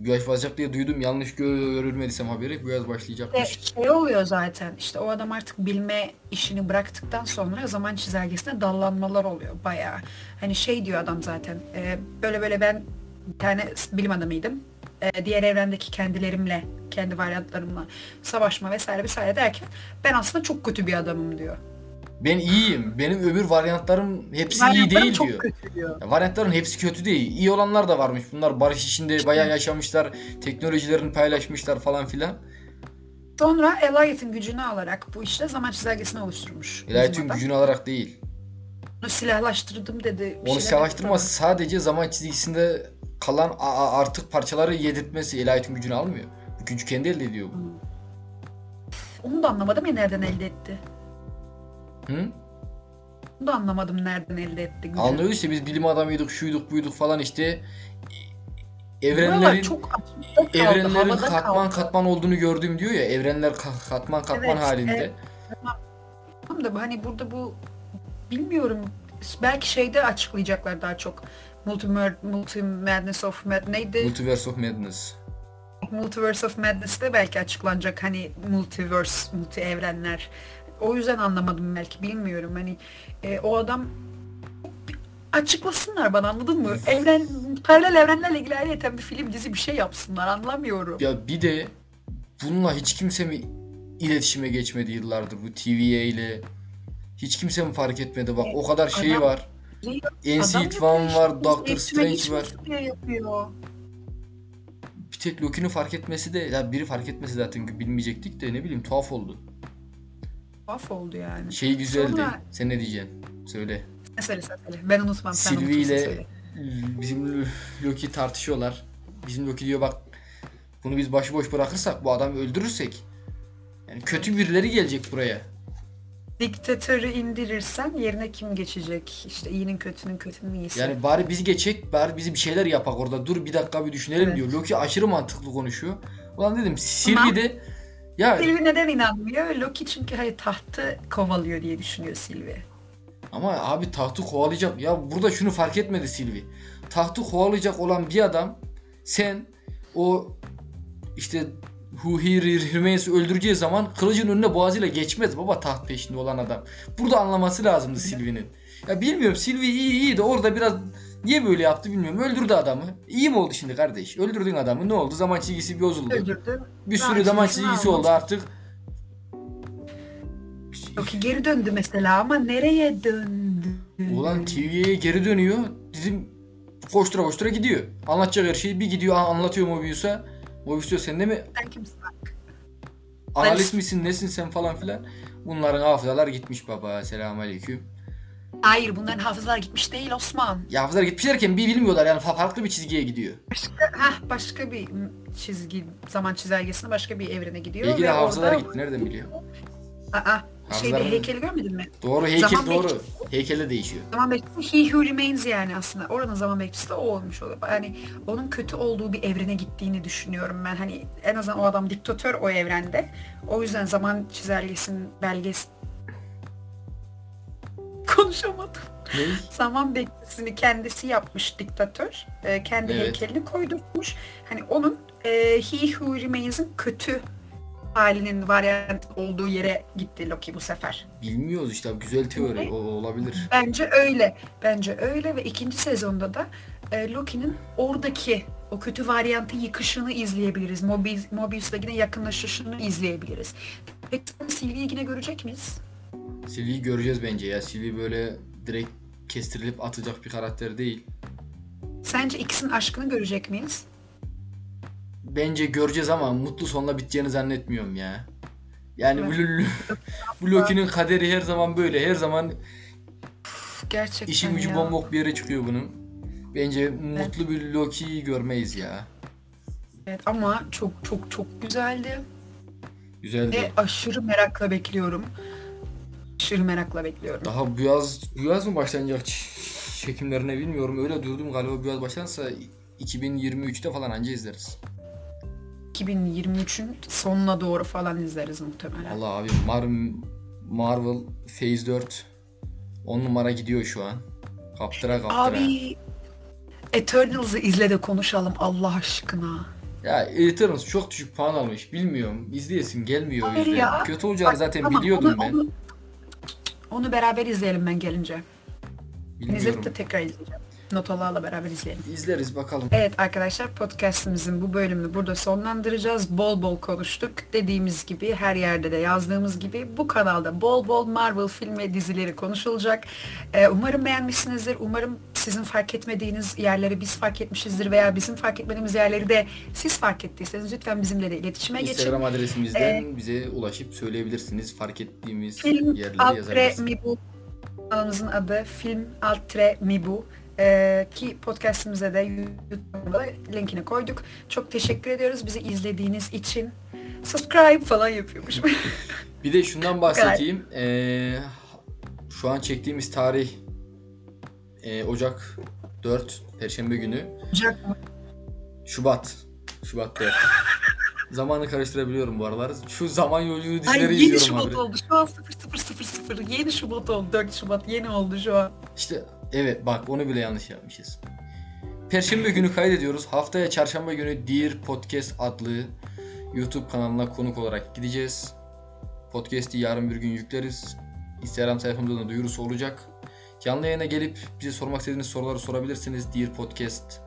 Yaz başlayacak diye duydum. Yanlış gö- görülmediysem haberi bu yaz İşte başlayacakmış. şey oluyor zaten işte o adam artık bilme işini bıraktıktan sonra zaman çizelgesine dallanmalar oluyor bayağı. Hani şey diyor adam zaten e, böyle böyle ben bir tane bilim adamıydım. E, diğer evrendeki kendilerimle, kendi varyantlarımla savaşma vesaire vesaire derken ben aslında çok kötü bir adamım diyor. Ben iyiyim. Benim öbür varyantlarım hepsi iyi Varyantlarım değil çok diyor. kötü diyor. Ya varyantların hepsi kötü değil. İyi olanlar da varmış. Bunlar barış içinde bayağı yaşamışlar. Teknolojilerini paylaşmışlar falan filan. Sonra Elliot'ın gücünü alarak bu işte zaman çizelgesini oluşturmuş. bizim adam. gücünü alarak değil. Onu silahlaştırdım dedi. bir Onu şeyler yaptı. sadece zaman çizgisinde kalan a- a- artık parçaları yedirtmesi Elayet'in gücünü almıyor. Bu gücü kendi elde ediyor bu. Onu da anlamadım ya nereden elde etti. Hı? Onu da anlamadım nereden elde etti. gücü. Anlıyor işte biz bilim adamıydık, şuyduk, buyduk falan işte. Evrenlerin çok kaldı, evrenlerin katman kaldı. katman olduğunu gördüm diyor ya. Evrenler ka- katman katman Evet, halinde. evet. Tamam da hani burada bu bilmiyorum belki şeyde açıklayacaklar daha çok. Multi, multi Madness of Mad neydi? Multiverse of Madness. Multiverse of Madness'te belki açıklanacak hani multiverse, multi evrenler. O yüzden anlamadım belki bilmiyorum. Hani e, o adam açıklasınlar bana anladın mı? Evren, paralel evrenlerle ilgili ayrıyeten bir film dizi bir şey yapsınlar anlamıyorum. Ya bir de bununla hiç kimse mi iletişime geçmedi yıllardır bu TVA ile? Hiç kimse mi fark etmedi? Bak o kadar şey Adam- var. One işte, var, Doctor Strange var. yapıyor. Bir tek Loki'nin fark etmesi de ya biri fark etmesi zaten bilmeyecektik de ne bileyim tuhaf oldu. Tuhaf oldu yani. Şey güzeldi. Sonra- Sen ne diyeceksin? Söyle. Ne söylesen söyle. Ben unutmam sen unutursun ile söyle. bizim Loki tartışıyorlar. Bizim Loki diyor bak bunu biz başıboş bırakırsak bu adamı öldürürsek yani kötü birileri gelecek buraya. Diktatörü indirirsen yerine kim geçecek? İşte iyinin kötünün kötünün iyisi. Yani bari bizi geçecek, bari bizi bir şeyler yapak orada. Dur bir dakika bir düşünelim Evet. diyor. Loki aşırı mantıklı konuşuyor. Ulan dedim Sylvie de ya Sylvie neden inanmıyor? Loki çünkü hayır tahtı kovalıyor diye düşünüyor Sylvie. ama abi tahtı kovalayacak. Ya burada şunu fark etmedi Sylvie. Tahtı kovalayacak olan bir adam sen o işte Who Here Remains öldüreceği zaman kılıcın önüne boğazıyla geçmez baba taht peşinde olan adam. Burada anlaması lazımdı Sylvie'nin. Ya bilmiyorum Sylvie iyi iyi de orada biraz niye böyle yaptı bilmiyorum. Öldürdü adamı. İyi mi oldu şimdi kardeş? Öldürdün adamı. Ne oldu? Zaman çizgisi bozuldu. Öldürdü. Bir Zaman sürü zaman çizgisini çizgisi oldu artık. Loki geri döndü mesela ama nereye döndü? Ulan TV'ye geri dönüyor. Dedim koştura koştura gidiyor. Anlatacak her şeyi bir gidiyor an- anlatıyor Mobius'a. Mobius diyor sen de mi Sen kimsin? analist misin nesin sen falan filan. Bunların hafızalar gitmiş baba. Selamünaleyküm. Hayır bunların hafızalar gitmiş değil Osman. Ya hafızalar gitmiş derken bir bilmiyorlar yani fa- farklı bir çizgiye gidiyor. Başka, heh, başka bir çizgi, zaman çizelgesine başka bir evrene gidiyor. Ve hafızalar orada... gitti. Nereden biliyor? Aa, şeyde Hafızalar- heykeli görmedin mi? Doğru heykel Zaman doğru. bekçisi. Heykelde değişiyor. Zaman bekçisi He Who Remains yani aslında. Oranın zaman bekçisi de o olmuş oluyor. Yani onun kötü olduğu bir evrene gittiğini düşünüyorum ben. Hani en azından o adam diktatör o evrende. O yüzden zaman çizelgesinin belgesi... Konuşamadım. Ne? Zaman bekçisini kendisi yapmış diktatör. Ee, kendi Evet. heykelini koydurmuş. Hani onun e, He Who Remains'in kötü halinin varyant olduğu yere gitti Loki bu sefer. Bilmiyoruz işte güzel teori o olabilir. Bence öyle. Bence öyle ve ikinci sezonda da e, Loki'nin oradaki o kötü varyantı yıkışını izleyebiliriz. Mobius, Mobius'la yine yakınlaşışını izleyebiliriz. Peki Sylvie'yi yine görecek miyiz? Sylvie'yi göreceğiz bence ya. Sylvie böyle direkt kestirilip atacak bir karakter değil. Sence ikisinin aşkını görecek miyiz? Bence göreceğiz ama mutlu sonla biteceğini zannetmiyorum ya. Yani Evet. (laughs) Loki'nin kaderi her zaman böyle. Her zaman Gerçekten işin gücü bombok bir yere çıkıyor bunun. Bence mutlu bir Loki'yi görmeyiz ya. Evet, ama çok çok çok güzeldi. Güzeldi. Ve aşırı merakla bekliyorum. Aşırı merakla bekliyorum. Daha bu yaz, bu yaz mı başlanacak çekimlerine bilmiyorum. Öyle durdum galiba bu yaz başlansa 2023'te falan anca izleriz. 2023'ün sonuna doğru falan izleriz muhtemelen. Allah abi Mar Marvel Phase 4 10 numara gidiyor şu an. Kaptıra kaptıra. Abi Eternals'ı izle de konuşalım Allah aşkına. Ya Eternals çok düşük puan almış. Bilmiyorum. İzleyesim gelmiyor o Hayır yüzden. ya. Kötü olacağını Bak, zaten tamam, biliyordum onu, ben. Onu, onu beraber izleyelim ben gelince. Bilmiyorum. izleyip de tekrar izleyeceğim. Notalarla beraber izleyelim. İzleriz bakalım. Evet arkadaşlar podcastimizin bu bölümünü burada sonlandıracağız. Bol bol konuştuk. Dediğimiz gibi her yerde de yazdığımız gibi bu kanalda bol bol Marvel film ve dizileri konuşulacak. Ee, umarım beğenmişsinizdir. Umarım sizin fark etmediğiniz yerleri biz fark etmişizdir veya bizim fark etmediğimiz yerleri de siz fark ettiyseniz lütfen bizimle de iletişime geçin. Instagram adresimizden bize ulaşıp söyleyebilirsiniz. Fark ettiğimiz Film yerleri yazabilirsiniz. Mibu kanalımızın adı Film Altre Mibu. Ee, ki podcastimize de YouTube'da da linkini koyduk. Çok teşekkür ediyoruz bizi izlediğiniz için. Subscribe falan yapıyormuş. Bir de şundan bahsedeyim. (laughs) Ee, şu an çektiğimiz tarih ee, Ocak 4 Perşembe günü. Ocak mı? Şubat. Şubat 4. (laughs) Zamanı karıştırabiliyorum bu aralar. Şu zaman yolculuğu Ay dizileri yeni izliyorum Şubat abi. oldu. Şu an 0000. Yeni Şubat oldu. 4 Şubat yeni oldu şu an. İşte evet bak onu bile yanlış yapmışız. Perşembe günü kaydediyoruz. Haftaya çarşamba günü Dear Podcast adlı YouTube kanalına konuk olarak gideceğiz. Podcast'i yarın bir gün yükleriz. Instagram sayfamızda da duyurusu olacak. Canlı yayına gelip bize sormak istediğiniz soruları sorabilirsiniz. Dear Podcast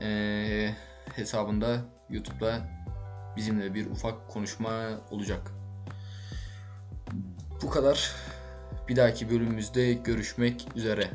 eee, hesabında YouTube'da bizimle bir ufak konuşma olacak. Bu kadar. Bir dahaki bölümümüzde görüşmek üzere.